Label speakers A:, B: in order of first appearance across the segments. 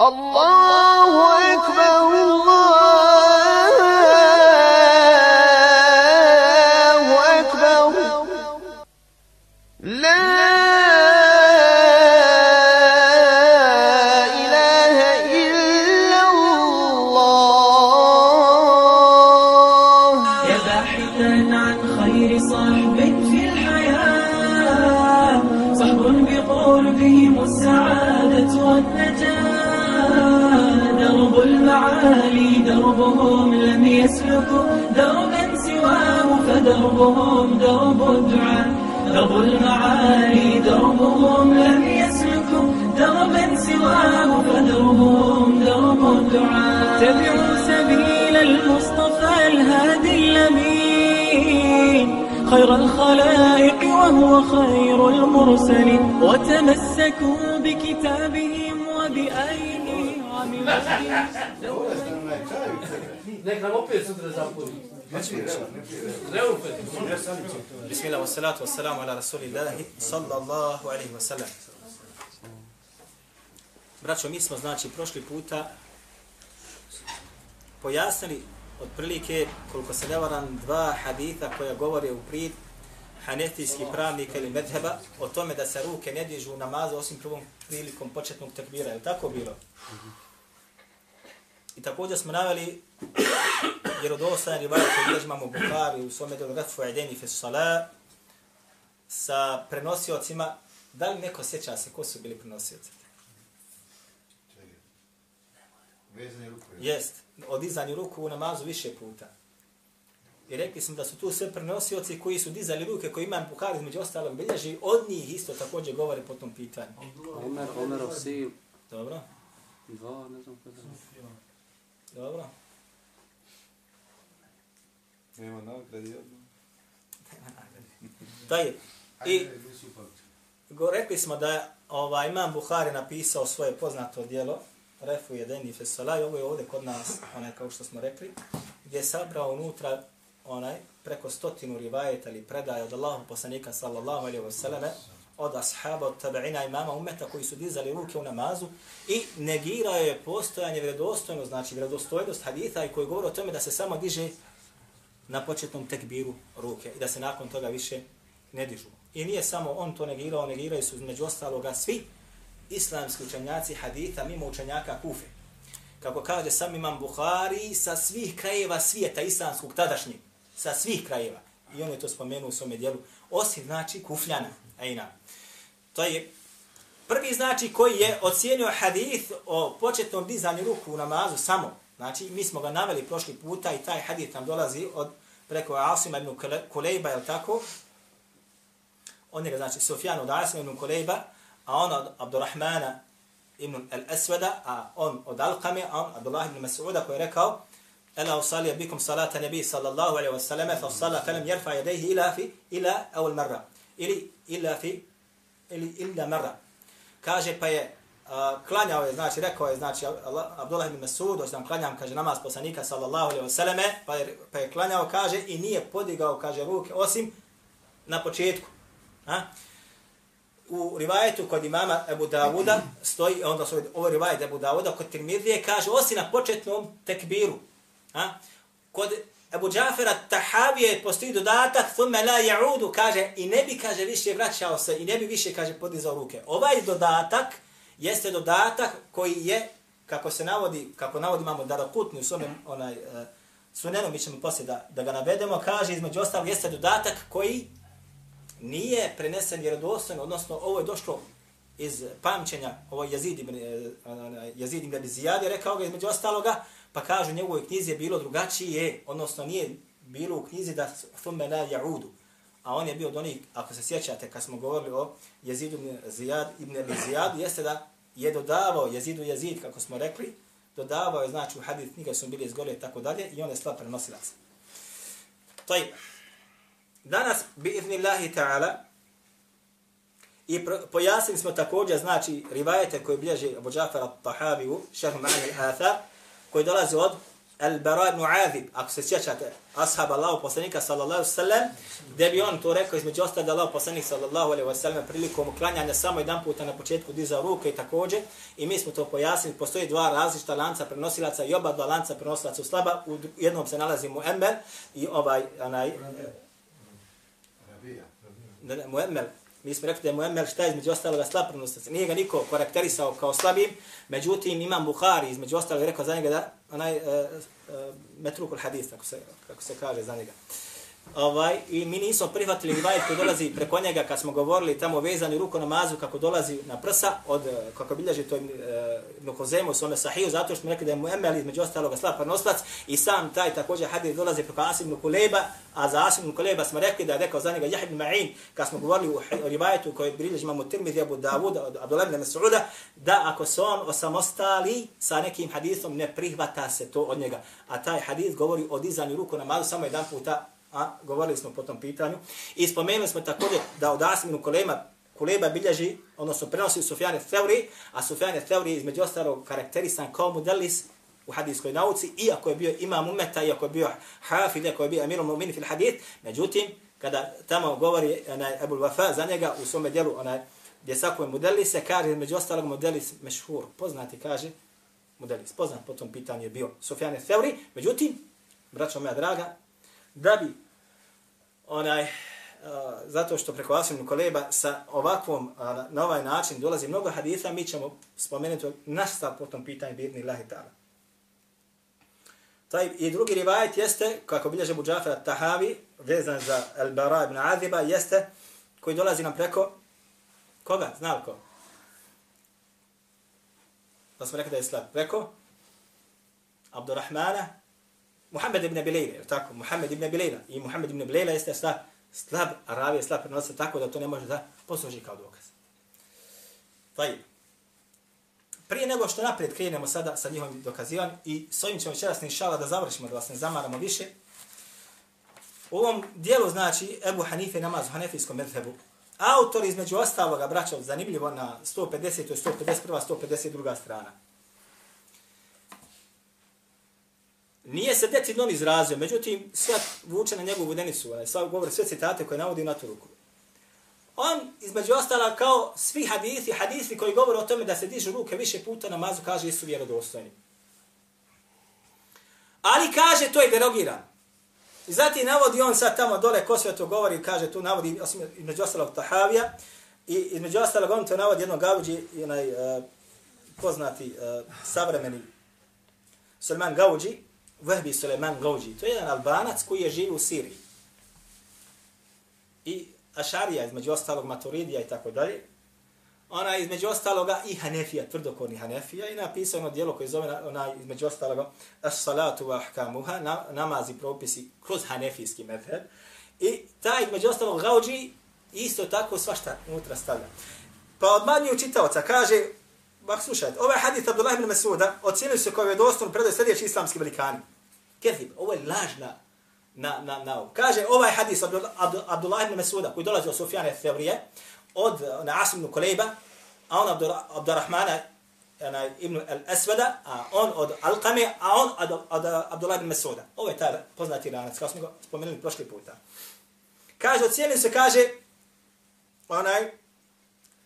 A: الله
B: فدربهم درب الدعاء درب المعالي دربهم لم يسلكوا دربا سواه فدربهم درب الدعاء تبعوا سبيل المصطفى الهادي الأمين خير الخلائق وهو خير المرسلين. وتمسكوا بكتابهم وبأيديهم ومن
C: Nek nam opet sutra zapuni. Opet.
D: Bismillah, wassalatu wassalamu ala rasulillahi sallallahu alaihi wasallam. Braćo, mi smo znači prošli puta pojasnili otprilike, koliko se ne varam, dva haditha koja govore u prid hanefijskih pravnika ili medheba o tome da se ruke ne dižu u namazu osim prvom prilikom početnog tekbira. Je li tako bilo? I također smo naveli vjerodostajan rivajet koji bilježi imamo Bukhari u svome delu Refu Edeni fe Salah sa prenosiocima. Da li neko sjeća se ko su bili prenosioci?
E: Vezanje.
D: Jest, o dizanju ruku u namazu više puta. I rekli smo da su tu sve prenosioci koji su dizali ruke, koji imam Bukhari između ostalog bilježi, od njih isto također govore po tom pitanju.
F: Omer, Omerov sin,
D: Dobro,
F: dva, ne znam kada.
D: Dobro.
E: Nema nagradi jedno.
D: Da je. I
E: Ajde, nisi upamćen.
D: Go, rekli smo da je ovaj, imam Buhari napisao svoje poznato dijelo, Refu Jedeni Fesolaj, ovo je ovdje kod nas, onaj, kao što smo rekli, gdje je sabrao unutra onaj, preko stotinu rivajeta ili predaje od Allahu poslanika sallallahu alaihi wa sallame, od ashaba, od tabeina imama umeta koji su dizali ruke u namazu i negirao je postojanje vredostojno, znači vredostojnost haditha i koji govori o tome da se samo diže na početnom tekbiru ruke i da se nakon toga više ne dižu. I nije samo on to negirao, negiraju su među ostaloga svi islamski učenjaci haditha mimo učenjaka Kufe. Kako kaže sam imam Buhari sa svih krajeva svijeta islamskog tadašnjeg, sa svih krajeva. I on je to spomenuo u svome dijelu, osim znači Kufljana. Ejna. To je prvi znači koji je ocijenio hadith o početnom dizanju ruku u namazu samo. Znači, mi smo ga naveli prošli puta i taj hadith nam dolazi od preko Asima ibn Kulejba, jel tako? On je, znači, Sufjan od Asima ibn Kulejba, a on od Abdurrahmana ibn al-Aswada, a on od Alqame, a on Abdullah ibn Mas'uda koji je rekao, Ela usalija bikum salata nebi sallallahu alaihi wa sallam, fa salla felem jerfa jedejhi ila fi, ila awal marra. Ili, ila fi, ili illa marra. Kaže, pa je uh, klanjao je, znači, rekao je, znači, Allah, Abdullah ibn Mas'ud, osam klanjam, kaže, namaz poslanika sallallahu alaihi ve selleme, pa je, pa je klanjao, kaže, i nije podigao, kaže, ruke, osim na početku. Ha? u rivajetu kod imama Ebu Davuda stoji, onda su ovo rivajet Ebu Davuda, kod Tirmidije kaže, osim na početnom tekbiru. A? Kod Ebu Džafera Tahavije postoji dodatak, thumme la ja'udu, kaže, i ne bi, kaže, više vraćao se, i ne bi više, kaže, podizao ruke. Ovaj dodatak jeste dodatak koji je, kako se navodi, kako navodi imamo Darakutni u svome, onaj, uh, sunenu, mi ćemo poslije da, da ga navedemo, kaže, između ostalog, jeste dodatak koji nije prenesen vjerodostojno, odnosno ovo je došlo iz pamćenja, ovo je Jezid ibn, e, Jezid ibn Zijad je rekao ga između ostaloga, pa kažu njegovoj knjizi je bilo drugačije, odnosno nije bilo u knjizi da thumme la ja'udu. A on je bio od onih, ako se sjećate, kad smo govorili o Jezidu ibn Zijad, ibn Zijad, jeste da je dodavao Jezidu Jezid, kako smo rekli, dodavao je, znači u hadith knjiga su bili izgore i tako dalje, i on je slab prenosilac. Taj, Danas, bi idnillahi ta'ala, i pojasnili smo također, znači, rivajete koje bilježi Abu Džafar al-Tahaviju, u šehu ma'ani al-Athar, koji dolazi od Al-Bara ibn Azib, ako se sjećate, ashab Allahu poslanika sallallahu alaihi sallam, gdje bi on to rekao između ostalo da Allahu poslanik sallallahu alaihi sallam prilikom uklanjanja samo jedan puta na početku dizao ruke i također, i mi smo to pojasnili, postoji dva različita lanca prenosilaca i oba dva lanca prenosilaca u slaba, u jednom se nalazi Mu'emmel i ovaj, onaj, ne, Mu'emmel, mi smo rekli da je Mu'emmel šta je između ostaloga slab prenosilac. Nije ga niko karakterisao kao slabim, međutim imam Buhari između ostaloga rekao za njega da onaj uh, uh, metrukul hadis, kako se, kako se kaže za njega. Ovaj, I mi nismo prihvatili rivajet koji dolazi preko njega kad smo govorili tamo vezani ruko namazu kako dolazi na prsa od eh, kako bilježi to uh, Ibn Huzemu u sahiju zato što smo rekli da je Mu'emmel između ostaloga slab prenoslac i sam taj također hadis dolazi preko Asim ibn Kuleba a za Asim ibn Kuleba smo rekli da je rekao za njega Jahid ibn Ma'in kad smo govorili o rivajetu koji bilježi imamo Tirmidhi Abu Dawud od Abdullah ibn Mas'uda da ako se on osamostali sa nekim hadisom ne prihvata se to od njega. A taj hadis govori o dizanju ruku namazu samo jedan puta a govorili smo po tom pitanju. I spomenuli smo također da od Asiminu Kulema, Kuleba bilježi, odnosno prenosi Sufjane Theuri, a Sufjane Theuri između ostalog karakterisan kao modelis u hadijskoj nauci, iako je bio imam umeta, iako je bio hafid, iako je bio amirom mu'min fil hadith, međutim, kada tamo govori onaj Abu Wafa za njega u svome dijelu, onaj, gdje sako je se kaže među ostalog modelis mešhur, poznati kaže, modelis, poznat po tom pitanju je bio Sufjane Theuri, međutim, braćo moja draga, da bi onaj uh, zato što preko Asim Koleba sa ovakvom na ovaj način dolazi mnogo hadisa, mi ćemo spomenuti naš stav po tom pitanju birni lahi ta'ala. Taj i drugi rivajet jeste, kako bilježe Buđafar Tahavi, vezan za Al-Bara ibn Aziba, jeste koji dolazi nam preko koga? Zna ko? Da smo rekli da je slab. Preko Abdurrahmana Muhammed ibn Bilejla, je tako? Muhammed ibn Bilejla. I Muhammed ibn Bilejla jeste slab, slab, Arabije slab prenosa tako da to ne može da posluži kao dokaz. Taj. Prije nego što naprijed krenemo sada sa njihovim dokazivanjem i s ovim ćemo večeras inšala da završimo, da vas ne zamaramo više. U ovom dijelu znači Ebu Hanife namaz u Hanefijskom medhebu. Autor između ostaloga, braćo, zanimljivo na 150. i 151. 152. strana. Nije se decidno on izrazio, međutim, sve vuče na njegovu denicu, sve govore sve citate koje navodi na tu ruku. On, između ostala, kao svi hadisi, hadisi koji govore o tome da se dižu ruke više puta na mazu, kaže, su vjerodostojni. Ali kaže, to je derogiran. I zatim navodi on sad tamo dole, ko sve to govori, kaže, tu navodi, osim između ostalog Tahavija, i između ostalog on to navodi jednog gavuđi, onaj uh, poznati uh, savremeni Salman Gauđi, Vehbi Suleman Gauđi. To je jedan albanac koji je živ u Siriji. I Ašarija, između ostalog Maturidija i tako dalje. Ona je između ostaloga i Hanefija, tvrdokorni Hanefija, i napisao ono dijelo koje zove ona između ostaloga As-salatu wa ahkamuha, na, namazi propisi kroz Hanefijski metod. I taj između ostalog Gauđi isto tako svašta unutra stavlja. Pa od manju čitavca kaže, Bak, slušajte, ovaj hadith Abdullah ibn Masuda ocijenili se kao je dostan predaj sljedeći islamski velikani. Kethib, ovo je lažna na, na, na. Kaže, ovaj hadis Abdullah, Abdullah ibn Masuda, koji dolazi od Sufjane Thevrije, od na Asim ibn Kulejba, a on od Abdurrahmana ibn al-Asvada, a on od Alqame, a on od, od Abdullah ibn Masuda. Ovo je taj poznati ranac, kao smo ga spomenuli prošli puta. Kaže, ocijenili se, kaže, onaj,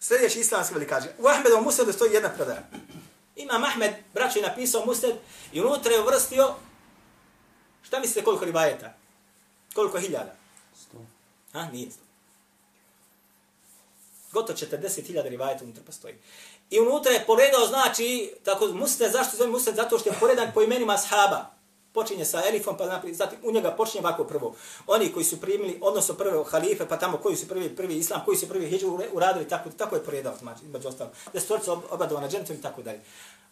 D: sljedeći islamski velikaži. U Ahmedovom Musnedu stoji jedna predaja. Imam Ahmed, braćo, je napisao Musned i unutra je uvrstio, šta mislite koliko ribajeta? Koliko hiljada?
F: Sto.
D: A, nije sto. Gotovo 40 hiljada ribajeta unutra postoji. I unutra je poredao, znači, tako Musned, zašto zove Musned? Zato što je poredan po imenima ashaba počinje sa elifom, pa naprijed, zatim u njega počinje ovako prvo. Oni koji su primili, odnosno prve halife, pa tamo koji su prvi, prvi islam, koji su prvi hijđu uradili, tako, tako je poredao, znači, među ostalo. Da su tvorca obadovana džentom i tako dalje.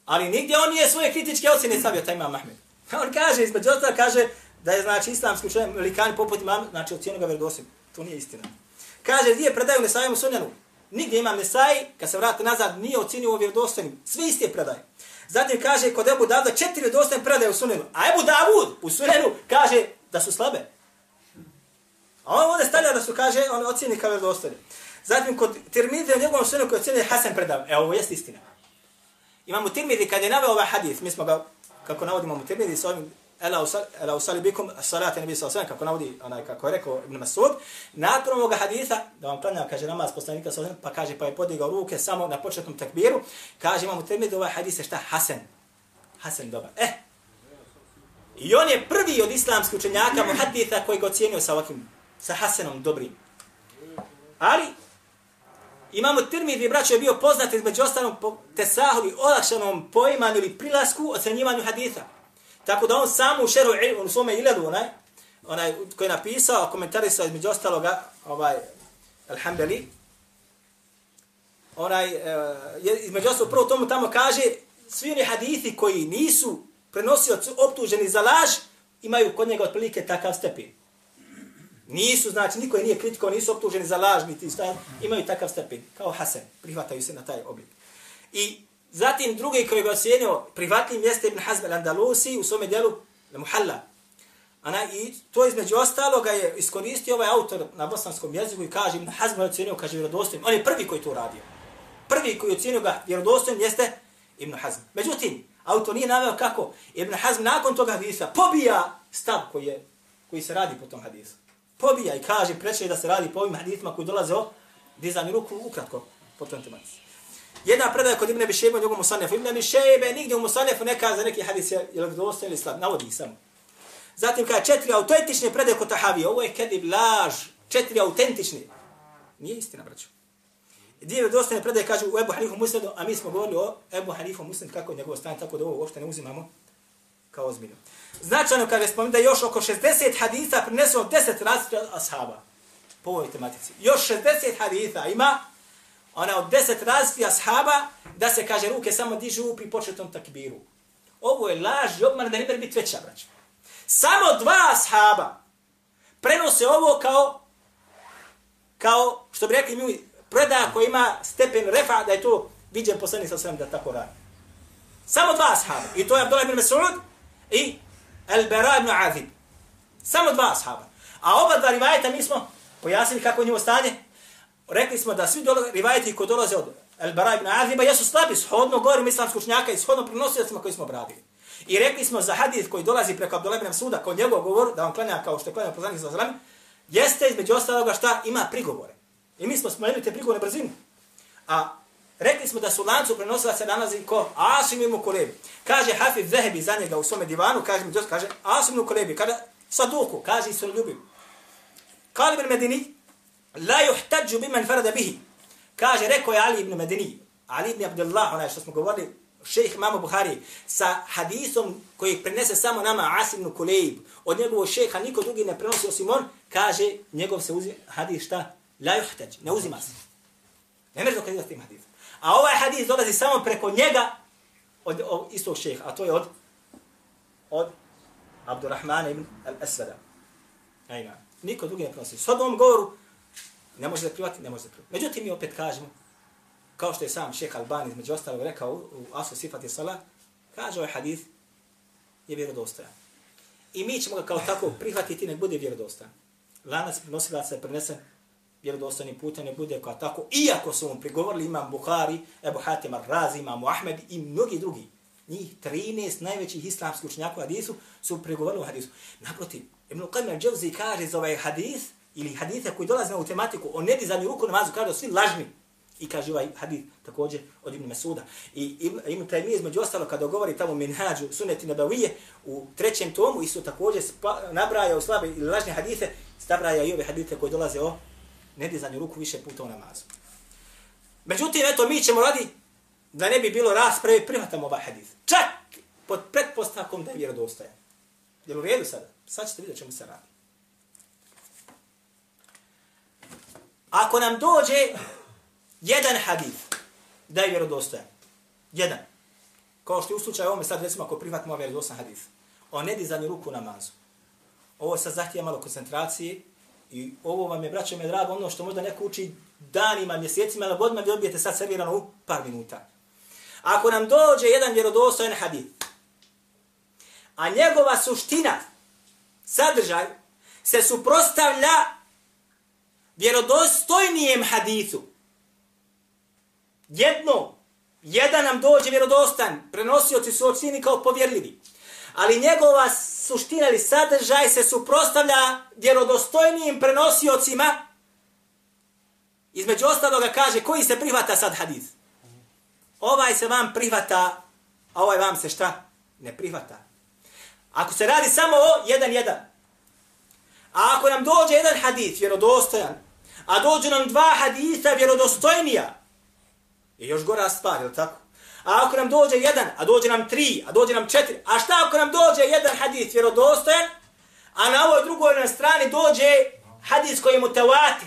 D: Ali nigdje on nije svoje kritičke ocjene stavio, taj imam Ahmed. On kaže, između ostalo, kaže da je, znači, islamski učenje velikani poput imam, znači, ocjenu ga verdosim. To nije istina. Kaže, gdje predaju Nesajemu sunjanu? Nigdje imam Nesaj, kad se vrati nazad, nije ocjenio ovo vjerodostojnim. Sve iste predaje. Zatim kaže kod Ebu Davuda četiri dostane predaje u sunenu. A Ebu Davud u sunenu kaže da su slabe. A on ovdje stavlja da su, kaže, on ocjeni kao vjerodostojne. Zatim kod Tirmidija u njegovom sunenu koji ocjeni Hasan predav. Evo, ovo jeste istina. Imamo Tirmidi kad je naveo ovaj hadith, mi smo ga, kako navodimo u Tirmidi, s ovim Ela usali, ela usali bikum salate nebi sallallahu kako navodi, onaj, kako je rekao Ibn Masud, nakon ovoga haditha, da vam klanja, kaže namaz poslanika sallallahu pa kaže, pa je podigao ruke samo na početnom takbiru, kaže imamo termid ovaj hadis je šta? Hasan. Hasan dobar. Eh, I on je prvi od islamskih učenjaka muhaditha koji ga ocijenio sa ovakvim, sa Hasanom dobrim. Ali, imamo Tirmidhi, braćo, je bio poznat između ostalom po tesahuli, olakšanom poimanju ili prilasku ocenjivanju haditha. Tako da on sam u šeru u svome iledu, onaj, onaj koji je napisao, komentarisao između ostaloga, ovaj, alhamdali, onaj, e, između ostalog, prvo tomu tamo kaže, svi oni hadithi koji nisu prenosioci optuženi za laž, imaju kod njega otprilike takav stepen. Nisu, znači, niko je nije kritiko, nisu optuženi za laž, niti šta, imaju takav stepen, kao Hasan, prihvataju se na taj oblik. I zatim drugi koji ga ocijenio, privatnim jeste Ibn Hazm al-Andalusi u svome dijelu na Muhalla. Ana, I to između ostaloga je iskoristio ovaj autor na bosanskom jeziku i kaže, Ibn Hazm je ocijenio, kaže, vjerodostojim. On je prvi koji to uradio. Prvi koji ocijenio ga vjerodostojim jeste Ibn Hazm. Međutim, autor nije naveo kako Ibn Hazm nakon toga hadisa pobija stav koji, je, koji se radi po tom hadisu. Pobija i kaže preče da se radi po ovim hadisima koji dolaze o dizanju ruku ukratko po tom tematici. Jedna predaja kod Ibn Bišebe u njegovom Musanefu. Ibn Bišebe nigdje u Musanefu ne kaže neki hadis je ili dosta ili slab. Navodi ih samo. Zatim kaže četiri autentične predaje kod Tahavije. Ovo je kedib laž. Četiri autentične. Nije istina, braćo. Dvije dostane predaje kažu u Ebu Hanifu Musnedu, a mi smo govorili o Ebu Hanifu Musnedu kako je njegov stan, tako da ovo uopšte ne uzimamo kao ozbiljno. Značajno kada spomenu da još oko 60 hadisa prinesu od 10 različita ashaba po ovoj tematici. Još 60 hadisa ima ona od 10 različitih ashaba da se kaže ruke samo dižu pri početnom takbiru. Ovo je laž i obman da ne biti veća, brać. Samo dva ashaba prenose ovo kao kao, što bi rekli mi, preda koja ima stepen refa da je to viđen poslanik sa svem da tako radi. Samo dva ashaba. I to je Abdullah ibn Mas'ud i Al-Bara ibn Azib. Samo dva ashaba. A oba dva rivajeta mi smo pojasnili kako je njivo stanje. Rekli smo da svi dole, rivajeti koji dolaze od Al-Bara ibn Aziba jesu slabi, shodno govorim islamsku učnjaka i shodno prenosiocima koji smo obradili. I rekli smo za hadith koji dolazi preko Abdullah ibn Suda, kod njegov govor, da on klanja kao što je klanja poslanik za svem, jeste između ostaloga šta ima prigovore. I mi smo smanjili te prigovore brzinu. A rekli smo da su lancu prenosila se nalazi ko Asim ibn Kulebi. Kaže Hafiz Zehebi za njega u svome divanu, kaže mi kaže Asim ibn Kulebi, kaže Saduku, kaže se ljubim. Kali ibn Medini, la yuhtađu biman farada bihi. Kaže, rekao je Ali ibn Medini, Ali ibn Abdullah, onaj što smo govorili, šejh Mamo Buhari, sa hadisom koji prenese samo nama Asim ibn Kuleib, od njegovog šejha niko drugi ne prenosi osim on, kaže, njegov se uzi hadis šta? La yuhtaj, ne uzima se. Ne može dokazivati tim hadisom. A ovaj hadis dolazi samo preko njega od, od istog šejha, a to je od od Abdurrahmana ibn al-Asvada. Ajna. Niko drugi ne prenosi. S odnom govoru ne može da privati, ne može da privati. Međutim, mi opet kažemo, kao što je sam šeha Albani između ostalog rekao u Asu Sifati Salah, kaže ovaj hadis je vjerodostojan. I mi ćemo ga kao tako prihvatiti, nek bude vjerodostojan. Lanac nosilaca se prenesen vjerodostojnim putem ne bude kao tako, iako su mu prigovorili imam Buhari, Ebu Hatim Ar-Razi, imam Ahmed i mnogi drugi. Njih 13 najvećih islamskih učenjaka u hadisu su prigovorili u hadisu. Naprotiv, Ibn Qajm Dževzi kaže za ovaj hadis, ili hadise koji dolaze na tematiku o nedizanju ruku namazu, kaže svi lažni. I kaže ovaj hadis također od Ibn Mesuda. I Ibn Taymi između ostalo kada govori tamo minhađu suneti nabavije u trećem tomu isto također nabraja u slabe ili lažne hadise, stabraja i ove hadise koji dolaze o nedizanju ruku više puta u namazu. Međutim, eto, mi ćemo radi da ne bi bilo rasprave, prihvatamo ovaj hadis. Čak pod pretpostavkom da je vjerodostojan. Jel u redu sada? Sad ćete vidjeti čemu se radi. Ako nam dođe jedan hadis da je vjerodostojan, jedan, kao što je u slučaju ovome sad recimo ako prihvatimo vjerodostojan hadis, o nedizanju ruku u namazu, ovo sad zahtije malo koncentracije I ovo vam je, braćo me drago, ono što možda neko uči danima, mjesecima, ali odmah vi odbijete sad servirano u par minuta. Ako nam dođe jedan vjerodostojan hadif, a njegova suština, sadržaj, se suprostavlja vjerodostojnijem hadithu, jedno, jedan nam dođe vjerodostan, prenosioci su ocini kao povjerljivi, ali njegova suština ili sadržaj se suprostavlja vjerodostojnijim prenosiocima. Između ostaloga kaže, koji se prihvata sad hadis? Ovaj se vam prihvata, a ovaj vam se šta? Ne prihvata. Ako se radi samo o jedan jedan, a ako nam dođe jedan hadis vjerodostojan, a dođu nam dva hadisa vjerodostojnija, je još gora stvar, je li tako? A ako nam dođe jedan, a dođe nam tri, a dođe nam četiri, a šta ako nam dođe jedan hadis vjerodostojan, a na ovoj drugoj na strani dođe hadis koji je mutawati.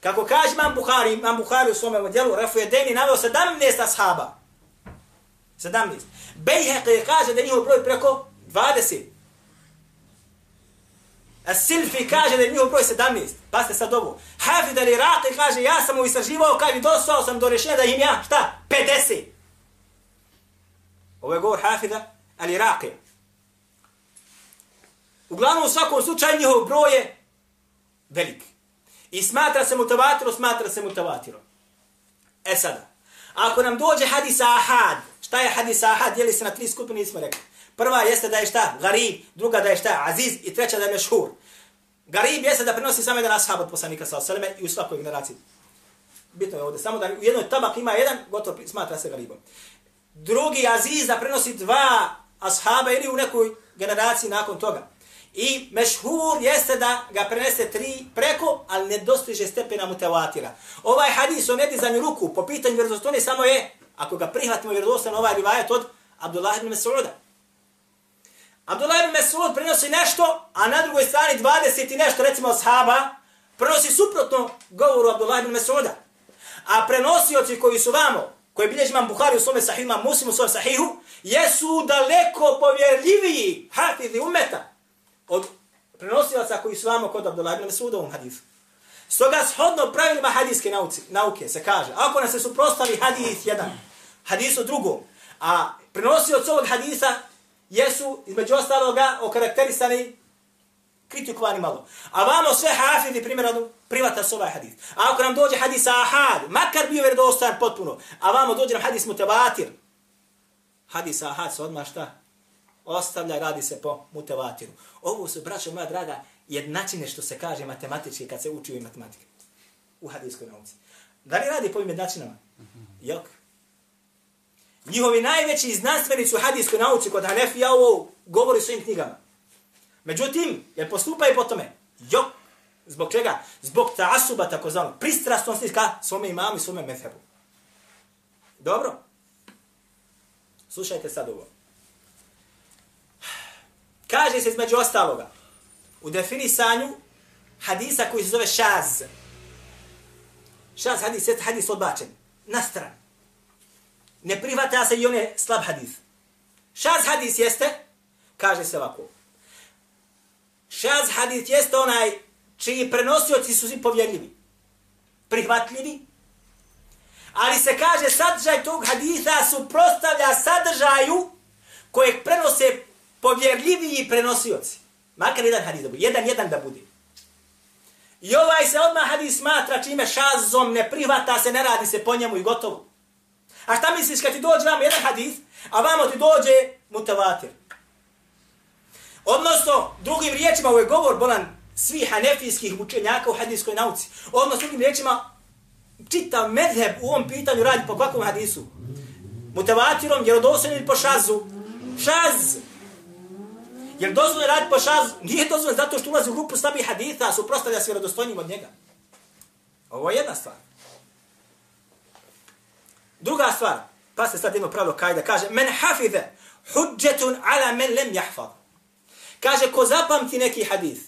D: Kako kaže Imam Buhari, Imam Buhari u svome djelu, Rafu je Deni naveo 17 ashaba. 17. Bejheqe kaže da je njihov broj preko 20. A Silfi kaže da je njihov broj 17. Pa ste sad ovo. Hafid ali Iraqi kaže ja sam mu istraživao kad i dostao sam do rješenja da im ja, šta? 50. Ovo je govor Hafida ali Iraqi. Uglavnom u svakom slučaju njihov broj je velik. I smatra se mutavatiro, smatra se mutavatiro. E sada, ako nam dođe hadis ahad, šta je hadis ahad, dijeli se na tri skupine, nismo rekli. Prva jeste da je šta? Garib, druga da je šta? Aziz i treća da je mešhur. Garib jeste da prenosi samo jedan ashab od poslanika sa osaleme i u svakoj generaciji. Bitno je ovdje, samo da u jednoj tabak ima jedan, gotovo smatra se garibom. Drugi aziz da prenosi dva ashaba ili u nekoj generaciji nakon toga. I mešhur jeste da ga prenese tri preko, ali ne dostiže stepena mutevatira. Ovaj hadis o nedizanju ruku po pitanju vjerozostoni samo je, ako ga prihvatimo vjerozostan ovaj rivajet od Abdullah ibn Mas'uda. Abdullah ibn Mas'ud prenosi nešto, a na drugoj strani 20 i nešto, recimo ashaba, prenosi suprotno govoru Abdullah ibn Mas'uda. A prenosioci koji su vamo, koji bilježi imam Bukhari u svome sahihu, imam Muslim u svome sahihu, jesu daleko povjerljiviji hafizi umeta od prenosilaca koji su vamo kod Abdullah ibn Mas'uda u ovom hadisu. Stoga shodno pravilima hadijske nauke, nauke se kaže, ako nas se suprostavi hadis jedan, hadisu drugom, a prenosioc ovog hadisa jesu, između ostaloga, okarakterisani kritikovani malo. A vamo sve hafidi, primjerano, privata su ovaj hadis. A ako nam dođe hadis ahad, makar bio vjerodostojan potpuno, a vamo dođe nam hadis mutevatir, hadis ahad se odmah šta? Ostavlja, radi se po mutevatiru. Ovo su, braćo moja draga, jednačine što se kaže matematički kad se uči u matematike. U hadijskoj nauci. Da li radi po ovim jednačinama? Jok. Njihovi najveći znanstvenici u hadijskoj nauci kod Hanefija ovo govori svojim knjigama. Međutim, jer postupaju po tome? Jok. Zbog čega? Zbog ta asuba, tako zvano, pristrastnosti ka svome imamu i svome mefebu. Dobro? Slušajte sad ovo. Kaže se između ostaloga, u definisanju hadisa koji se zove šaz. Šaz hadis je hadis odbačen. Na stranu ne prihvata se i on je slab hadis. Šaz hadis jeste, kaže se ovako. Šaz hadis jeste onaj čiji prenosioci su svi povjerljivi. Prihvatljivi. Ali se kaže sadržaj tog hadisa suprostavlja sadržaju kojeg prenose povjerljiviji prenosioci. Makar jedan hadis da bude. Jedan, jedan da bude. I ovaj se odmah hadis smatra čime šazom ne prihvata se, ne radi se po njemu i gotovo. A šta misliš kad ti dođe vam jedan hadis, a vamo ti dođe mutavatir? Odnosno, drugim riječima, ovo je govor bolan svih hanefijskih učenjaka u hadijskoj nauci. Odnosno, drugim riječima, čitav medheb u ovom pitanju radi po kakvom hadisu? Mutavatirom, jer doslovno ili po šazu? Šaz! Jer dozvoljeno radi po šazu? Nije dozvoljeno zato što ulazi u grupu slabih haditha, a suprostavlja se vjerodostojnim od njega. Ovo je jedna stvar. Druga stvar, pa se sad jedno pravilo kajda, kaže, men hafize hudjetun ala men lem jahfad. Kaže, ko zapamti neki hadis,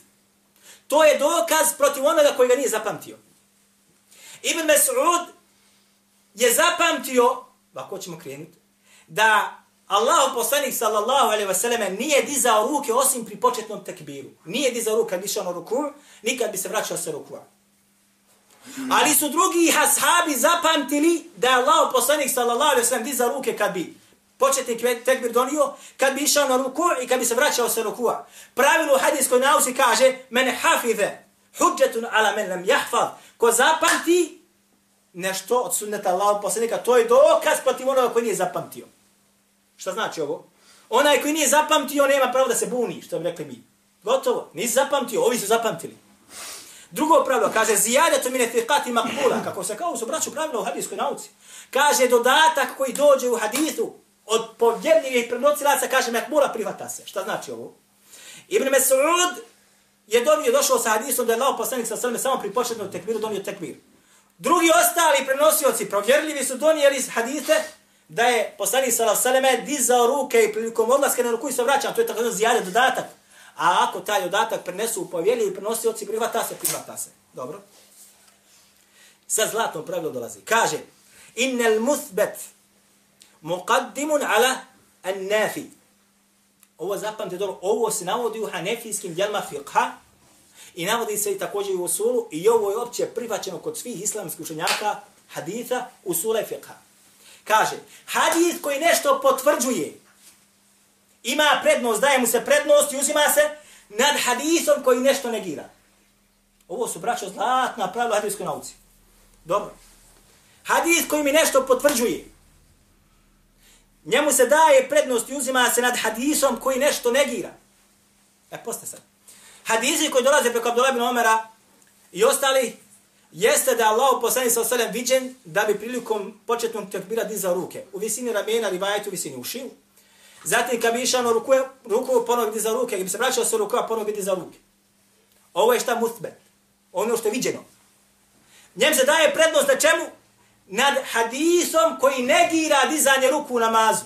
D: to je dokaz protiv onoga koji ga nije zapamtio. Ibn Mas'ud je zapamtio, ovako ćemo krenuti, da Allahu poslanik sallallahu alaihi wa sallam nije dizao ruke osim pri početnom tekbiru. Nije dizao ruke kad bi išao na ruku, nikad bi se vraćao sa ruku. Ali su drugi ashabi zapamtili da je Allah poslanik sallallahu alaihi sallam dizao ruke kad bi početnik tekbir donio, kad bi išao na ruku i kad bi se vraćao sa rukua. Pravilo u hadijskoj nauci kaže men hafize hudjetun ala men lam jahfad. Ko zapamti nešto od sunneta Allah poslanika, to je dokaz protiv onoga koji nije zapamtio. Šta znači ovo? Onaj koji nije zapamtio, nema pravo da se buni, što bi rekli mi. Gotovo. Nisi zapamtio, ovi su zapamtili. Drugo pravilo, kaže, zijade to mine fiqati makbula, kako se kao su braću pravilo u hadijskoj nauci. Kaže, dodatak koji dođe u hadithu od povjerljivih prenosilaca, kaže, makbula prihvata se. Šta znači ovo? Ibn Mes'ud je donio, došao sa hadisom da je lao poslanik sa sveme samo pri početnom tekbiru donio tekbir. Drugi ostali prenosioci, provjerljivi su donijeli hadite da je poslanik sa sveme dizao ruke i prilikom odlaska na ruku i se vraća. To je tako zijade dodatak. A ako taj dodatak prenesu u povjelji i prenosioci, prihvata se, prihvata se. Dobro. Sa zlatno pravilo dolazi. Kaže, innel musbet muqaddimun ala an nafi. Ovo zapamte dobro, ovo se navodi u hanefijskim djelma fiqha i navodi se i također u usulu i ovo je opće prihvaćeno kod svih islamskih učenjaka haditha, usula i fiqha. Kaže, hadith koji nešto potvrđuje, ima prednost, daje mu se prednost i uzima se nad hadisom koji nešto negira. Ovo su, braćo, zlatna pravila hadijskoj nauci. Dobro. Hadis koji mi nešto potvrđuje, njemu se daje prednost i uzima se nad hadisom koji nešto negira. E, poste sad. Hadisi koji dolaze preko Abdullah ibn Omera i ostali, jeste da Allah poslani sa osadem viđen da bi prilikom početnog tekbira dizao ruke. U visini ramena, rivajetu, u visini ušiju. Zatim kad bi išao na ruku, ruku ponovno vidi za ruke, kad bi se vraćao sa ruku, ponovno vidi za ruke. Ovo je šta mutbe. Ono što je viđeno. Njem se daje prednost na čemu? Nad hadisom koji negira dizanje ruku u namazu.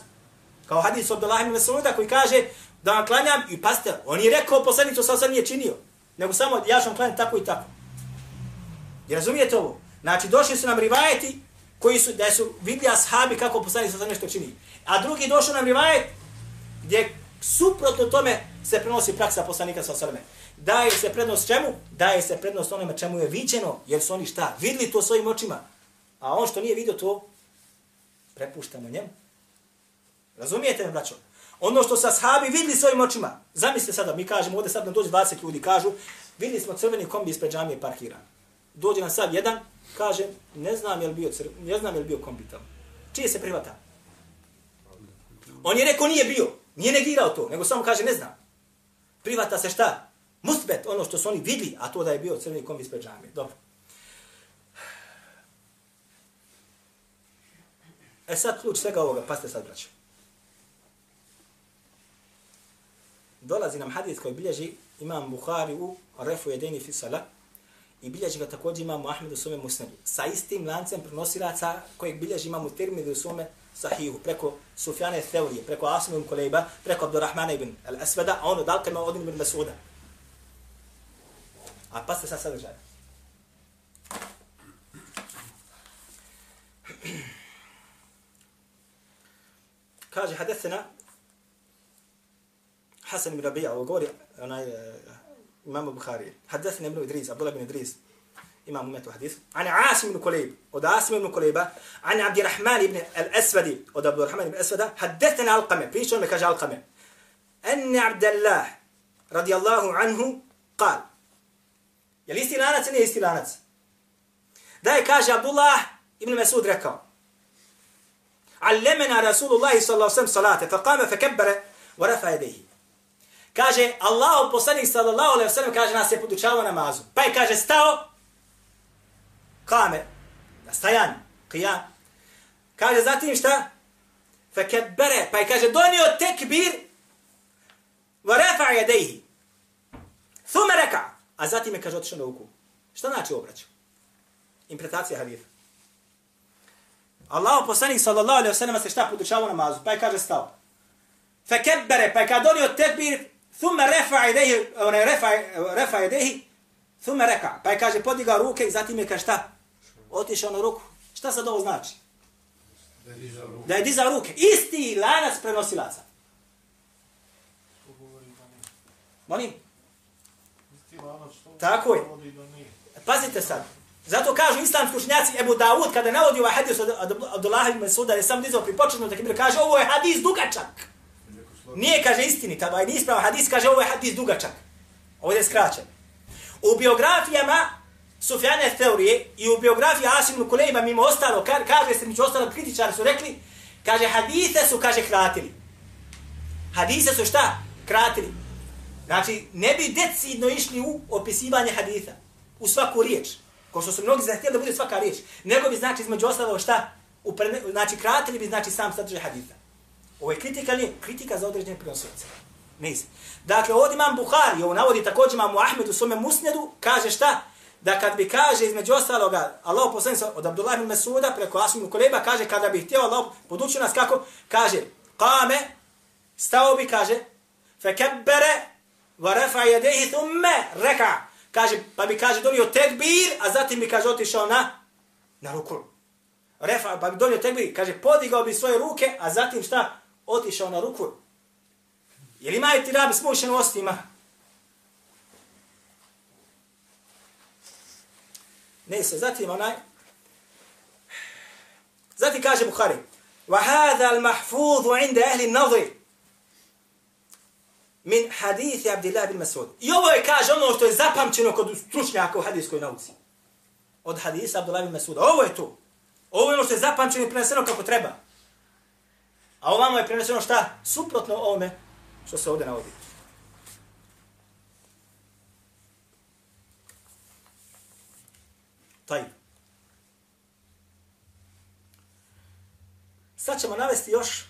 D: Kao hadis od Abdullah ibn Mas'uda koji kaže da vam klanjam i paste, on je rekao poslanicu sa sam nije činio. Nego samo ja sam klanjati tako i tako. I razumijete ovo? Znači došli su nam rivajeti koji su, da su vidli ashabi kako poslanik sa nešto čini. A drugi došao nam rivajet gdje suprotno tome se prenosi praksa poslanika sa osrme. Daje se prednost čemu? Daje se prednost onome čemu je viđeno, jer su oni šta? Vidli to svojim očima. A on što nije vidio to, prepuštamo njemu. Razumijete me, braćo? Ono što sa sahabi vidli svojim očima. Zamislite sada, mi kažemo, ovdje sad nam dođe 20 ljudi, kažu, vidli smo crveni kombi ispred džamije parkiran. Dođe nam sad jedan, kaže, ne znam je li bio, crv... ne znam je li bio kombi tamo. Čije se prihvata? On je rekao nije bio. Nije negirao to, nego samo kaže ne znam. Privata se šta? Musbet, ono što su oni vidli, a to da je bio crveni kombi ispred džamije. Dobro. E sad ključ svega ovoga, pa ste sad braću. Dolazi nam hadis koji bilježi imam Bukhari u Refu Jedini fi Salah i bilježi ga također imam Ahmed u svome musnadu. Sa istim lancem prenosilaca kojeg bilježi imam u Tirmidhi u svome sahihu, preko Sufjane Theurije, preko Asim ibn Kulejba, preko Abdurrahmana ibn al-Asvada, a ono dalke ima Odin ibn Masuda. A pa ste sad sadržaj. Kaže, hadesena Hasan ibn Rabija, ovo govori onaj, uh, imam Bukhari. Hadesena ibn Idris, Abdullah ibn Idris, imam umetu hadis. Ani Asim ibn Kulejb, od Asim ibn Kulejba, ani Abdirrahman ibn al-Asvadi, od Abdirrahman ibn al-Asvada, hadesena Alqame, pričao me kaže Alqame. Anni Abdallah, radijallahu anhu, qal. Je li isti lanac ili nije isti lanac? Da je kaže Abdullah ibn Masud rekao. Allemena Rasulullahi sallallahu sallam salate, fa kame fa kebbere, wa rafa jedehi. Kaže, Allah poslanik sallallahu alaihi sallam kaže nas je podučavao namazu. Pa je kaže stao, kame, na stajan, qiyam. Kaže zatim šta? Fekebere, pa je kaže donio tekbir, wa rafa jedehi. Thume reka, a zatim je kaže otišao na ruku. Šta znači obrać? Interpretacija haditha. Allah poslanik sallallahu alejhi ve sellem se šta podučavao namazu, pa je kaže stao. Fekebere, pa je kaže donio tekbir, thumma rafa yadayhi, ona rafa rafa yadayhi, thumma raka. Pa je kaže podigao ruke i zatim je kaže šta? Otišao na ruku. Šta sad ovo znači? Da je dizao ruke. Isti lanac prenosilaca. Molim? Tako je. Pazite sad. Zato kažu islamski učenjaci Ebu Dawud kada navodi ovaj hadis od Abdullah ibn Suda je sam dizao pri početnom takbir kaže ovo je hadis dugačak. Nije kaže istini, tada je nispravo hadis kaže ovo je hadis dugačak. Ovdje je skraćen. U biografijama Sufjane teorije i u biografiji Asim Kulejba mimo ostalo, kaže se među ostalo kritičari su rekli, kaže hadise su kaže kratili. Hadise su šta? Kratili. Znači, ne bi decidno išli u opisivanje haditha. U svaku riječ. Ko što su mnogi zahtjeli da bude svaka riječ. Nego bi, znači, između ostalo šta? U znači, kratili bi, znači, sam sadržaj haditha. Ovo je kritika, nije kritika za određene prenosioce. Nisam. Dakle, ovdje imam Buhari, ovo navodi također imam u Ahmedu svome musnedu, kaže šta? Da kad bi kaže između ostaloga, Allah poslani od Abdullah ibn Mesuda preko Asminu Koleba, kaže kada bi htio Allah podučio nas kako, kaže, kame, stao bi, kaže, fekebbere, wa rafa jedehi thumme, reka, kaže, pa bi, kaže, donio tekbir, a zatim bi, kaže, otišao na, na ruku. Refa, pa bi donio tekbir, kaže, podigao bi svoje ruke, a zatim šta, otišao na ruku. Jel imaju ti rabi smušen Ne se, zatim onaj, zatim kaže Bukhari, وَهَذَا الْمَحْفُوظُ عِنْدَ أَهْلِ النَّظِرِ min hadithi Abdillah bin Masud. I ovo je, kaže, ono što je zapamćeno kod stručnjaka u hadijskoj nauci. Od hadisa Abdullah bin Masuda. Ovo je to. Ovo je ono što je zapamćeno i preneseno kako treba. A ovamo je preneseno šta? Suprotno ovome što se ovdje navodi. Taj. Sad ćemo navesti još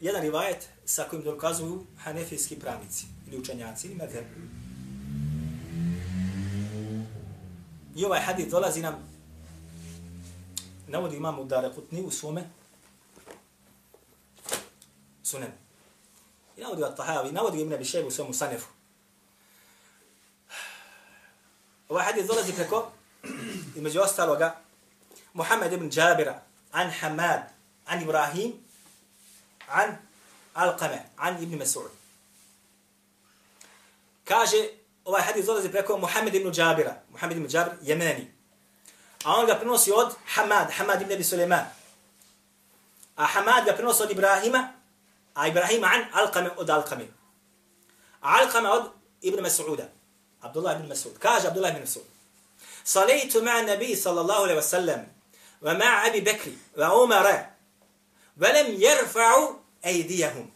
D: jedan rivajet sa kojim dokazuju hanefijski pravnici ili učenjaci ili medher. I ovaj hadith dolazi nam navodi imamo da rekutni u svome sunen. I navodi ga Tahavi, navodi Ibn Abi u svome sanefu. Ovaj hadith dolazi preko između ostaloga Muhammed ibn Jabira an Hamad an Ibrahim an Alqame, an Ibn Mas'ud. Kaže, ovaj hadis dolazi preko Muhammed ibn Jabira. Muhammed ibn Jabir, jemeni. A on ga prenosi od Hamad, Hamad ibn Abi Suleiman. A Hamad ga prenosi od Ibrahima, a Ibrahima an Alqame od Alqame. A Alqame od Ibn Mas'uda. Abdullah ibn Mas'ud. Kaže Abdullah ibn Mas'ud. صليت مع النبي صلى الله عليه وسلم ومع أبي بكر وعمر ولم يرفعوا ejdijahum.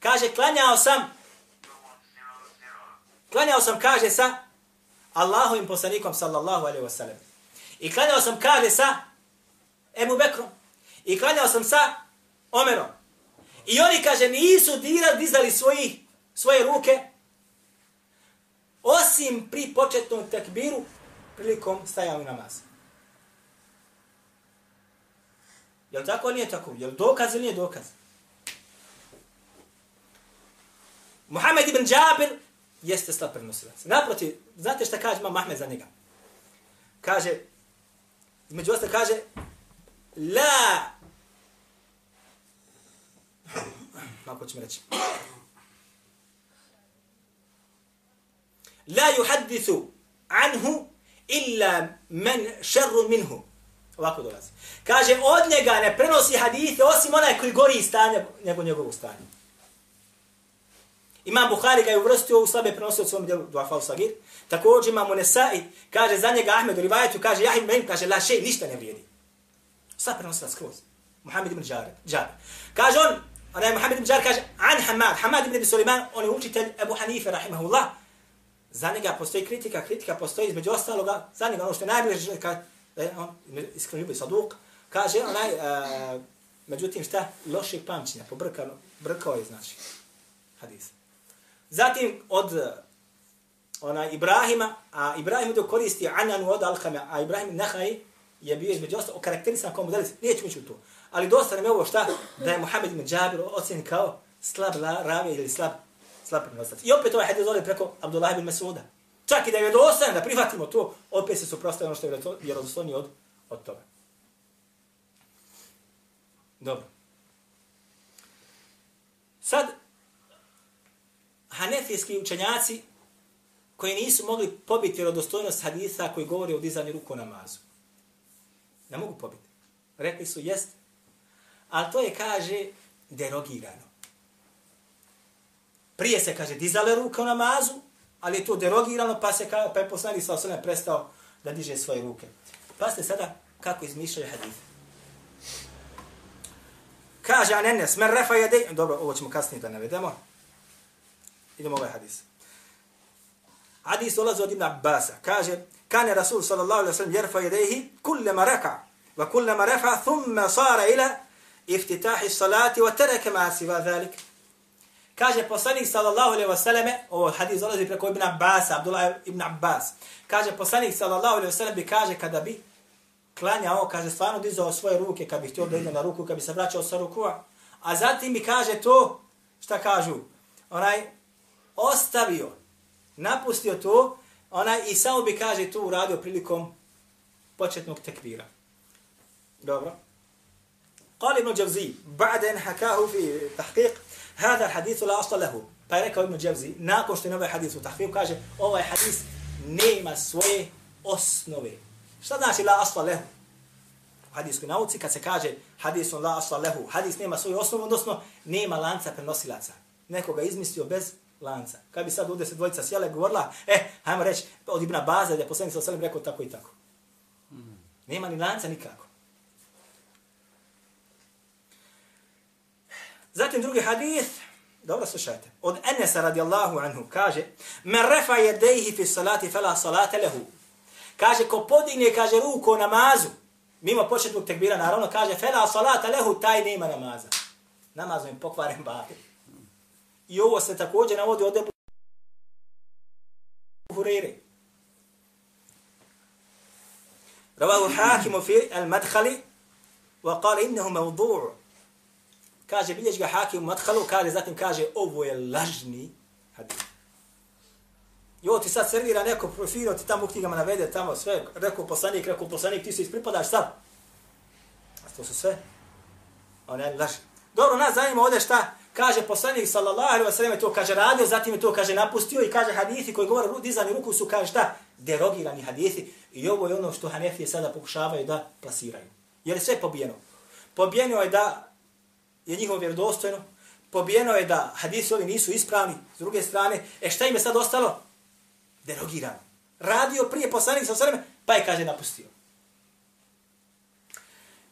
D: Kaže, klanjao sam, klanjao sam, kaže, sa Allahovim poslanikom, sallallahu alaihi wasallam. I klanjao sam, kaže, sa Ebu Bekrom. I klanjao sam sa Omerom. I oni, kaže, nisu dira, dizali svoji, svoje ruke, osim pri početnom tekbiru, prilikom stajao namaz. Jel tako ili nije tako? Jel dokaz ili nije dokaz? Muhammed ibn Jabir jeste slab prenosilac. Naprotiv, znate šta kaže Imam Ahmed za njega? Kaže, između ostalo kaže, la, kako ćemo reći, la yuhadithu anhu illa men šerru minhu. Ovako dolazi. Kaže, od njega ne prenosi hadite osim onaj koji gori stanje, nego njegovu stanje. Imam Buhari ga je uvrstio u slabe prenosio od svom djelu Duafal Sagir. Također imam Unesai, kaže za njega Ahmed u rivajetu, kaže Jahim Ben, kaže la šej, ništa ne vrijedi. Sad prenosila skroz. Muhammed ibn Džar. Kaže on, onaj Muhammed ibn Džar kaže, an Hamad, Hamad ibn Suleiman, on je učitelj Ebu Hanife, rahimahullah. Za njega postoji kritika, kritika postoji između ostaloga, za njega ono što je najbliže, ka, e, on iskreno ljubi saduk, kaže onaj, e, međutim šta, loših pamćenja, pobrkano, brkao je, znači, hadis. Zatim od e, ona Ibrahima, a Ibrahim dok koristi Ananu od Alkame, a Ibrahim Nehaj je bio između ostalo okarakterisan kao modelic, neću mići u to. Ali dosta nam je ovo šta, da je Muhammed ibn Džabir ocjen kao slab la, ravi ili slab, slab prenostac. I opet ovaj hadis dole preko Abdullah ibn Masuda. Čak i da je dosta da prihvatimo to, opet se suprostavimo ono što je vjerodostojni od, od toga. Dobro. Sad, hanefijski učenjaci koji nisu mogli pobiti vjerodostojnost haditha koji govori o dizanju ruku na namazu. Ne mogu pobiti. Rekli su, jest. Ali to je, kaže, derogirano. Prije se, kaže, dizale ruke u namazu, ali je to derogirano, pa se pa je poslanik sa osnovne prestao da diže svoje ruke. Pa ste sada kako izmišljaju hadith. Kaže Anenes, men refa jedej... Dobro, ovo ćemo kasnije da navedemo. Idemo ovaj hadis. Hadis dolazi od Ibn Abbasa. Kaže, kane Rasul sallallahu alaihi sallam jerfa jedejhi kullama reka wa kullama refa thumma sara ila iftitahi salati wa tereke ma siva dhalik. Kaže poslanik sallallahu alejhi ve selleme, ovo hadis dolazi preko Ibn Abbas, Abdullah ibn Abbas. Kaže poslanik sallallahu alejhi ve sellem bi kaže kada bi klanjao, kaže stvarno dizao svoje ruke kad bi htio da ide na ruku, kad bi se vraćao sa rukua. A zatim mi kaže to, šta kažu, onaj ostavio, napustio to, onaj i samo bi kaže to uradio prilikom početnog tekbira. Dobro. قال ابن جوزي بعد ان حكاه في تحقيق Hada hadithu la asla lahu. Pa je rekao Ibn Dževzi, nakon što je ovaj hadith u tahfiru, kaže, ovaj hadith nema svoje osnove. Šta znači la asla lahu? U hadithskoj nauci, kad se kaže hadithun la asla lehu, hadis nema svoju osnovu, odnosno nema lanca prenosilaca. Neko ga izmislio bez lanca. Kad bi sad ovdje se dvojica sjela govorila, eh, hajmo reći, od Ibn Baza, da je poslednji sa osvijem rekao tako i tako. Hmm. Nema ni lanca nikako. Zatim drugi hadith, dobro slušajte, od Enesa radijallahu anhu kaže, men refa jedejhi fi salati fela salate lehu. Kaže, ko podigne, kaže, ruku o namazu, mimo početnog tekbira, naravno, kaže, fela salate lehu, taj nema namaza. Namazom je pokvaren batil. I ovo se također navodi od Ebu Hureyre. Ravahu hakimu fi al-madhali, wa kale innehu mevdu'u. Kaže, bilješ ga hakim u madhalu, kaže, zatim kaže, ovo je lažni hadis. I ovo ti sad servira neko profilo, ti tamo u knjigama navede, tamo sve, rekao poslanik, rekao poslanik, ti se ispripadaš sad. A to su sve, one laži. Dobro, nas zanima ovdje šta kaže poslanik sallallahu alaihi wa sallam, to kaže radio, zatim je to kaže napustio i kaže hadithi koji govore dizani ruku su kaže šta? Derogirani hadithi. I ovo je ono što Hanefije sada pokušavaju da plasiraju. Jer je sve pobijeno. Pobijeno je da je njihovo vjerodostojno, pobijeno je da hadisi ovi nisu ispravni, s druge strane, e šta im je sad ostalo? Derogirano. Radio prije poslanik sa sveme, pa je, kaže, napustio.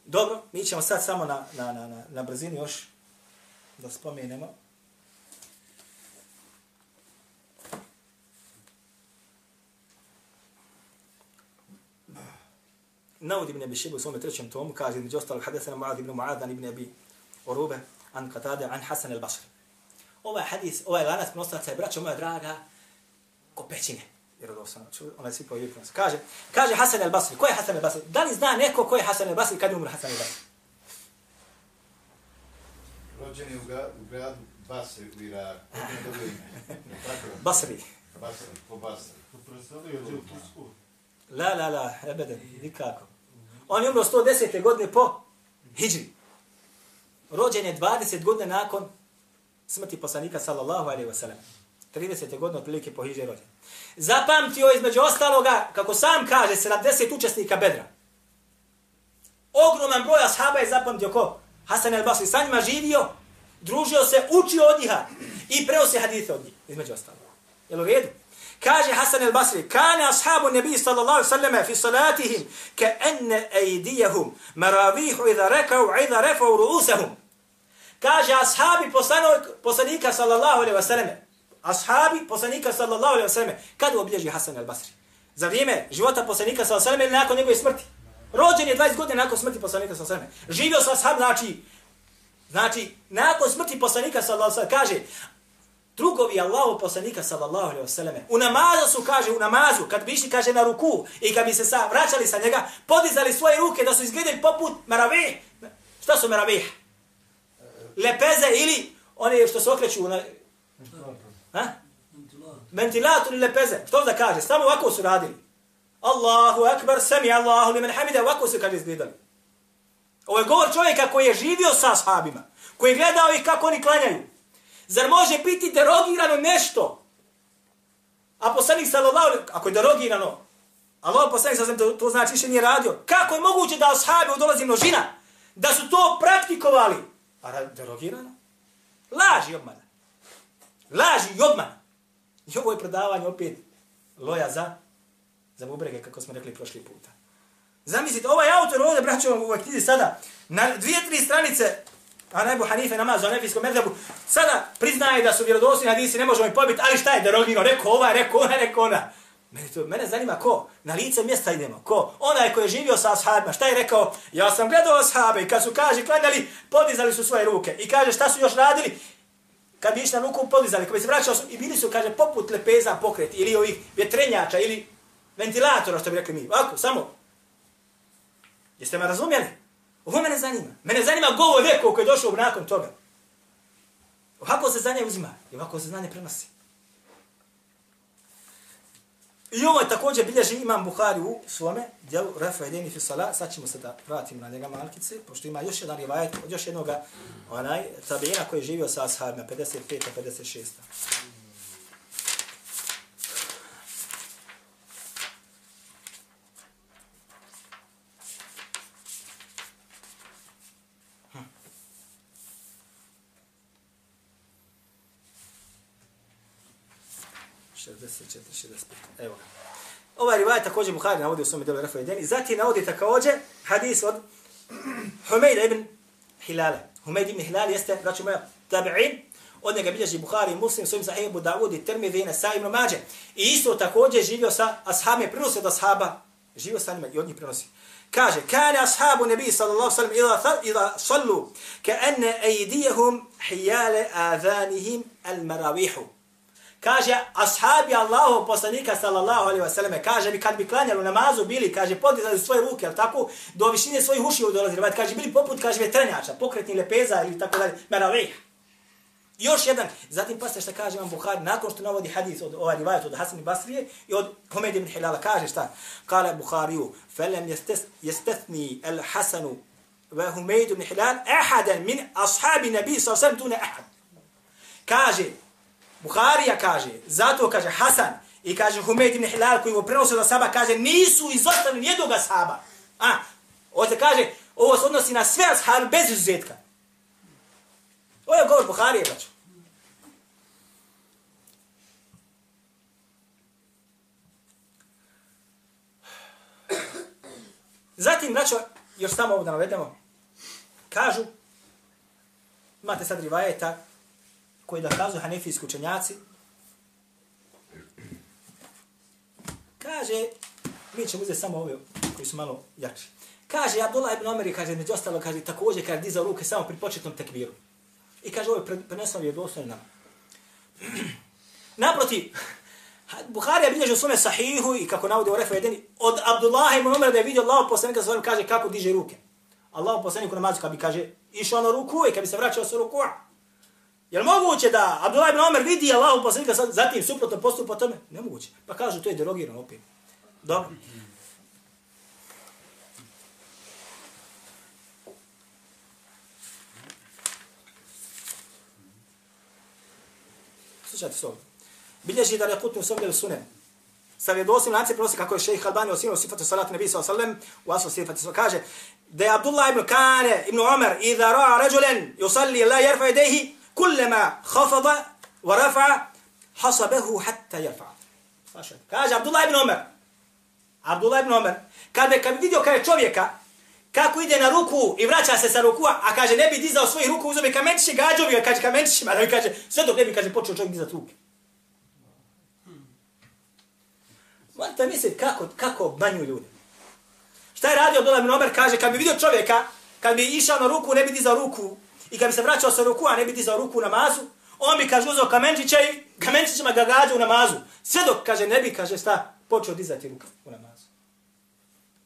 D: Dobro, mi ćemo sad samo na, na, na, na, na brzini još da spomenemo. Navod ibn Abi Šibu u svome trećem tomu kaže, među ostalog, hadesana Mu'ad ibn Muadan ibn Abi Urube, an Katade, an Hasan al-Basri. Ovaj hadis, ovaj lanac prenoslaca je, braćo moja draga, ko pećine. Jer od osnovno, ona je svi po jutru. Kaže, kaže Hasan al-Basri. Ko je Hasan al-Basri? Da li zna neko ko je Hasan al-Basri kad je umro Hasan al-Basri?
E: Rođen je u, ga, u gradu Basri u Iraku.
D: Basri.
E: Basri, po Basri.
D: La, la, la, ebeden, nikako. On je umro 110. godine po Hidžri. Rođen je 20 godina nakon smrti poslanika sallallahu alaihi wa sallam. 30. godine otprilike po hiđe rođen. Zapamtio između ostaloga, kako sam kaže, 70 učesnika bedra. Ogroman broj ashaba je zapamtio ko? Hasan el-Basri. Sa njima živio, družio se, učio od njiha i preo se hadite od njih, između ostaloga. Jel u redu? Kaže Hasan el-Basri, kane ashabu nebi sallallahu alaihi sallam fi salatihim ke enne ejdijahum maravihu idha rekao idha refao ruusahum. Kaže ashabi poslanika sallallahu alaihi sallam, ashabi poslanika sallallahu alaihi sallam, kada obilježi Hasan al-Basri? Za vrijeme života poslanika sallallahu alaihi sallam ili nakon njegove smrti? Rođen je 20 godina nakon smrti poslanika sallallahu alaihi sallam. Živio sa ashab, znači, znači, nakon smrti poslanika sallallahu alaihi sallam, kaže, drugovi Allahu poslanika sallallahu alejhi ve selleme u namazu su kaže u namazu kad bi išli kaže na ruku i kad bi se sa vraćali sa njega podizali svoje ruke da su izgledali poput maravih šta su maravih lepeze ili oni što se okreću na ha ventilator ili lepeze što da kaže samo ovako su radili Allahu akbar sami Allahu liman hamida ovako su kaže izgledali ovo je govor čovjeka koji je živio sa ashabima koji je gledao ih kako oni klanjaju Zar može biti derogirano nešto? A poslanik sallallahu alejhi ako je derogirano, Allah poslanik sallallahu to, to znači više nije radio. Kako je moguće da ashabi dolazi množina da su to praktikovali? A derogirano? Laži i obmana. Laži i obmana. I ovo je predavanje opet loja za za bubrege, kako smo rekli prošli puta. Zamislite, ovaj autor ovdje, braćo, u ovoj knjizi sada, na dvije, tri stranice a nebu Hanife namaz o nefijskom medhebu, sada priznaje da su vjerodostojni hadisi, ne možemo ih pobiti, ali šta je derogirano, rekao ova, rekao ona, rekao ona. Mene, to, mene zanima ko? Na lice mjesta idemo. Ko? Onaj koji je živio sa ashabima. Šta je rekao? Ja sam gledao ashabe i kad su, kaže, klanjali, podizali su svoje ruke. I kaže, šta su još radili? Kad bi išli na ruku, podizali. Kad bi se vraćao, i bili su, kaže, poput lepeza pokret. Ili ovih vjetrenjača, ili ventilatora, što bi rekli mi. Ovako, samo. Jeste me razumjeli? Ovo mene zanima. Mene zanima govor neko koji je došao nakon toga. Ovako se znanje uzima. I ovako se znanje prenosi. I ovo je također bilježi imam Buhari u svome dijelu Refa Edeni Fisala. Sad ćemo se da vratimo na njega malkice, pošto ima još jedan rivajet od još jednog onaj, tabijena koji je živio sa ashabima, 55. 56. Evo ga. Ovaj rivaj također Buhari navodi u svome delu Rafa Deni. Zatim navodi također hadis od Humejda ibn Hilale. Humejd ibn Hilal jeste, braću moja, tabi'in. Od njega bilježi Buhari i Muslim, svojim sahih Abu Dawud i Tirmidhi i Nasa ibn Mađe. I isto također živio sa ashabima, prenosi od ashaba. Živio sa njima i od njih prenosi. Kaže, kane ashabu nebi sallallahu sallam ila, ila sallu, ka ene ejdijehum hijale adhanihim al maravihu. Kaže, ashabi Allahov poslanika sallallahu alaihi wasallam, kaže bi kad bi klanjali u namazu, bili, kaže, podizali svoje ruke, ali tako, do višine svojih ušiju dolazili, kaže, bili poput, kaže, vetrenjača, pokretni lepeza ili tako dalje, meravih. Još jedan, zatim pa šta kaže vam Buhari, nakon što navodi hadis od ovaj rivajat od Hasan i Basrije i od Humeid ibn Hilala, kaže šta? Kale Buhariju, felem jestethni el Hasanu ve Humeid ibn Hilal, ahadan min ashabi nabi sa alaihi wasallam tune ahad. Kaže, Buharija kaže, zato kaže Hasan i kaže Humeid ibn Hilal koji mu prenosio da saba, kaže nisu izostavili nijednog saba. A, ovdje kaže, ovo se odnosi na sve ashabi bez izuzetka. Ovo je govor Buharije, braću. Zatim, braćo, još samo ovo da navedemo, kažu, imate sad rivajeta, koji da kazu hanefijski učenjaci, kaže, mi ćemo uzeti samo ove koji su malo jači. Kaže, Abdullah ibn Omer, kaže, među ostalo, kaže, također, kaže, dizao ruke samo pri početnom tekbiru. I kaže, ovo je prenesao je dostojno nama. Naproti, Buharija bilježi u svome sahihu i kako navodi u refu jedini, od Abdullah ibn Omer da je vidio Allah poslanika sa kaže kako diže ruke. Allah poslanik u namazu kad bi kaže išao na ruku i kad bi se vraćao sa ruku. Je li moguće da Abdullah ibn Omer vidi Allahu poslanika zatim suprotno postupa tome? Nemoguće. Pa kažu to je derogirano opet. Dobro. Slušajte se ovdje. Bilježi da je putni u svom sunem. Sa vjedosim lance prosi kako je šejh Albani osinuo sifatu salatu nebi sallallahu alejhi u asu sifatu salatu kaže da je Abdullah ibn Kane ibn Omer idha ra'a rajulan yusalli la yarfa yadayhi kullama khafada wa rafa'a hasabahu hatta yarfa. Kaže Abdullah ibn Umar Abdullah ibn Umar kad kad vidio kaže čovjeka kako ide na ruku i vraća se sa ruku, a kaže ne bi dizao svoju ruku, uzme kamenčiće, gađao bi ga, kaže kamenčićima, da mi kaže, sve dok ne bi, kaže, počeo čovjek dizati ruke. Morate misliti kako, kako banju ljudi. Šta je radio Abdullah ibn Omer? Kaže, kad bi vidio čovjeka, kad bi išao na ruku, ne bi dizao ruku, i kad bi se vraćao sa ruku, a ne bi dizao ruku na mazu, on bi, kaže, uzao kamenčića i kamenčićima ga gađao u namazu. Sve dok, kaže, ne bi, kaže, šta, počeo dizati ruku u namazu.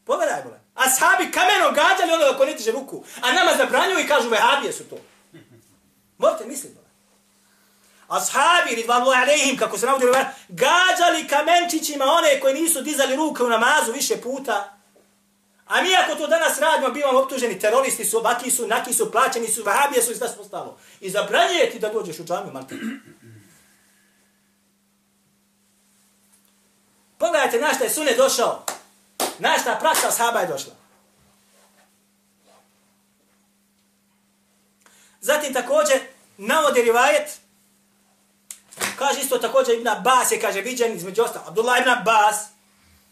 D: Pogledaj, bole. A sahabi kamenom gađali onoga ko ne ruku. A nama zabranjuju i kažu, vehabije su to. Morate misliti, bole. Ashabi, ridvanullahi alehim, kako se navodi, gađali kamenčićima one koji nisu dizali ruke u namazu više puta. A mi ako to danas radimo, bivamo optuženi, teroristi su, vaki su, naki su, plaćeni su, vahabije su i sve postalo. I zabranjuje ti da dođeš u džamiju, malte. Pogledajte na šta je sunet došao. Na šta praksa sahaba je došla. Zatim također navodi rivajet, kaže isto također Ibn Abbas je, kaže, viđen između ostalo, Abdullah Ibn Abbas,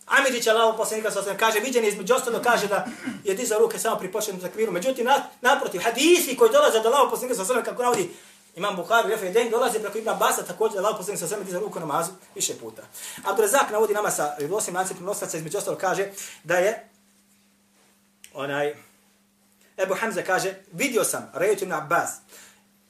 D: Amidžić Allah poslanika sa osam kaže, viđen je između ostalo, kaže da je dizao ruke samo pri početnom takviru. Međutim, naprotiv, hadisi koji dolaze do Allah poslanika sa osam, kako navodi Imam Bukhari, Refa Den, dolaze preko Ibn Abasa, također da Allah poslanika sa osam dizao ruku namazu više puta. Abdurazak navodi nama sa Rivosim lancem prenosaca, između ostalo kaže da je onaj, Ebu Hamza kaže, vidio sam, Rejut Ibn Abbas,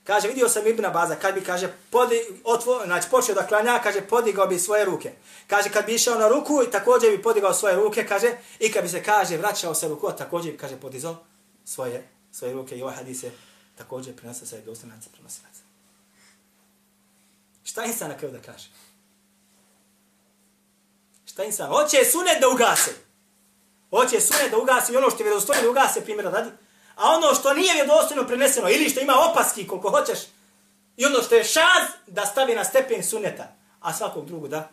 D: Kaže, vidio sam Ibn Abaza, kad bi, kaže, podi, otvo, znači, počeo da klanja, kaže, podigao bi svoje ruke. Kaže, kad bi išao na ruku, također bi podigao svoje ruke, kaže, i kad bi se, kaže, vraćao se ruku, također bi, kaže, podizao svoje, svoje ruke. I ovaj hadis je također prenosa sa dostanaca prenosilaca. Šta insan na kraju da kaže? Šta insan? Hoće sunet da ugase. Hoće sunet da ugase i ono što je vjerodostojno da ugase, primjera radi a ono što nije vjerodostojno preneseno ili što ima opaski koliko hoćeš i ono što je šaz da stavi na stepen suneta, a svakog drugog da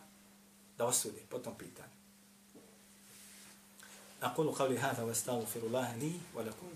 D: da osudi po tom pitanju. قولي هذا واستغفر الله لي ولكم